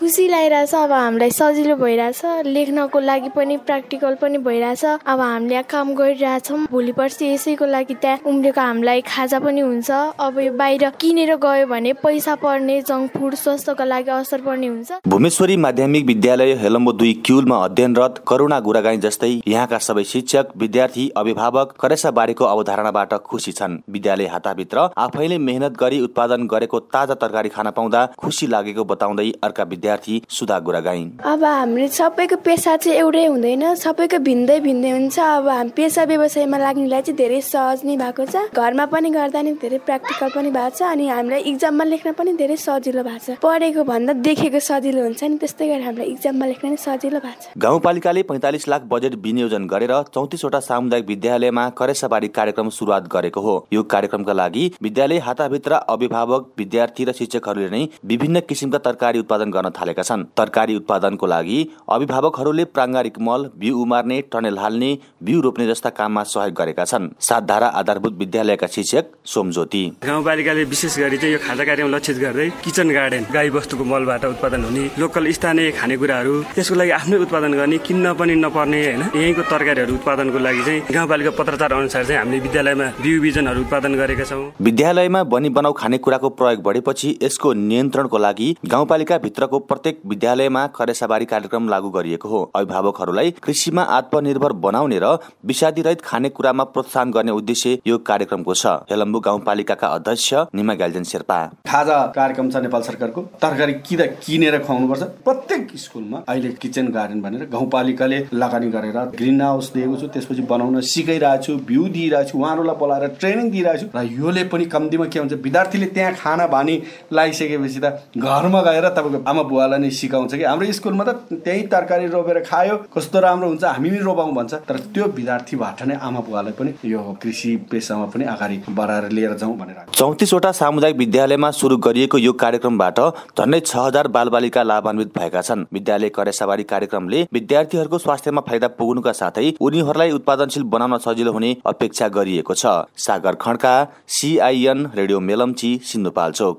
खुसी लागिरहेछ। अब हामीलाई सजिलो भइरहेछ। लेख्नको लागि पनि प्र्याक्टिकल पनि भइरहेछ। अब हामीले काम गरिरहेछौँ। भोलि पर्सि यसैको लागि त्यहाँ उम्रेको हामीलाई खाजा पनि हुन्छ। अब यो बाहिर किनेर गयो भने पैसा पर्ने जङ्क फुड स्वास्थ्यको लागि असर पर्ने हुन्छ। भूमेश्वरी माध्यमिक विद्यालय हेलम्बो दुई क्युलमा अध्ययनरत करुणा गुरागाई जस्तै यहाँका सबै शिक्षक विद्यार्थी अभिभावक करेसा बारीको अवधारणाबाट खुसी छन्। विद्यालय हाताभित्र आफैले मेहनत गरी उत्पादन गरेको ताजा तरकारी खान पाउँदा खुसी लागेको बताउँदै अर्का विद्यार्थी सुधा गुरागाई अब हाम्रो सबैको पेसा चाहिँ एउटै हुँदैन सबैको भिन्दै भिन्दै हुन्छ। अब हामी पेसा व्यवसायमा लाग्नेलाई चाहिँ धेरै सहज नै भएको छ। घरमा पनि गर्दा नि धेरै प्र्याक्टिकल पनि भएको छ अनि हामीलाई इक्जाममा लेख्न पनि धेरै सजिलो भएको छ। पढेको भन्दा देखेको सजिलो हुन्छ नि त्यस्तै गरी हामीलाई इक्जाममा लेख्न नि सजिलो भएको छ। गाउँपालिकाले पैँतालिस लाख बजेट विनियोजन गरेर चौतिसवटा सामुदायिक विद्यालयमा करेसाबारी कार्यक्रम सुरुवात गरेको हो। यो कार्यक्रमका लागि विद्यालय हाताभित्र अभिभावक विद्यार्थी र शिक्षकहरूले नै विभिन्न किसिमका तरकारी उत्पादन गर्न थालेका छन्। तरकारी उत्पादनको लागि अभिभावकहरूले प्राङ्गारिक मल बिउ उमार्ने टनेल हाल्ने बिउ रोप्ने जस्ता काममा सहयोग गरेका छन्। सातधारा आधारभूत विद्यालयका शिक्षक सोमज्योति गाउँपालिकाले विशेष गरी चाहिँ यो खाजा कार्यक्रम लक्षित गर्दै किचन गार्डन गाई वस्तुको मलबाट उत्पादन हुने लोकल स्थानीय खानेकुराहरू त्यसको लागि आफ्नै उत्पादन गर्ने किन्न पनि नपर्ने होइन यहीँको तरकारीहरू उत्पादनको लागि चाहिँ गाउँपालिका पत्रचार अनुसार चाहिँ हामीले विद्यालयमा बिउ बिजनहरू उत्पादन गरेका छौँ। विद्यालयमा बनी बनाउ खानेकुराको प्रयोग बढेपछि यसको नियन्त्रणको लागि गाउँपालिका भित्रको प्रत्येक विद्यालयमा करेसाबारी कार्यक्रम लागू गरिएको हो। अभिभावकहरूलाई कृषिमा आत्मनिर्भर बनाउने र विषादी रहित खानेकुरामा प्रोत्साहन गर्ने उद्देश्य यो कार्यक्रमको छ। हेलम्बु गाउँपालिकाका अध्यक्ष निमा ग्याल्जन शेर्पा। खाजा कार्यक्रम छ नेपाल सरकारको। तरकारी किन किनेर खुवाउनुपर्छ? प्रत्येक स्कुलमा अहिले किचन गार्डन भनेर गाउँपालिकाले लगानी गरेर ग्रिन हाउस दिएको छु। त्यसपछि बनाउन सिकाइरहेको छु भ्यू दिइरहेको छु उहाँहरूलाई बोलाएर ट्रेनिङ दिइरहेको छु। र योले पनि कम्तीमा के हुन्छ विद्यार्थीले त्यहाँ खाना बानी लगाइसकेपछि त घरमा गएर तपाईँको आमा बुवालाई नै सिकाउँछ कि? हाम्रो स्कुलमा त त्यही तरकारी रोपेर खायो कस्तो राम्रो हुन्छ हामी पनि रोपाउँ भन्छ। तर त्यो विद्यार्थीबाट नै आमा बुवालाई पनि यो कृषि पेसामा पनि अगाडि बढाएर लिएर जाउँ भनेर चौतिसवटा सामुदायिक विद्यालयमा सुरु गरिएको यो कार्यक्रमबाट झन्डै छ हजार बालबालिका लाभान्वित भएका छन्। विद्यालय करेसाबारी कार्यक्रमले विद्यार्थीहरूको स्वास्थ्यमा फाइदा पुग्नुका साथै उनीहरूलाई उत्पादनशील बनाउन सजिलो हुने अपेक्षा गरिएको छ। Sagar Khadka CIN radio Melamchi Sindhupalchok.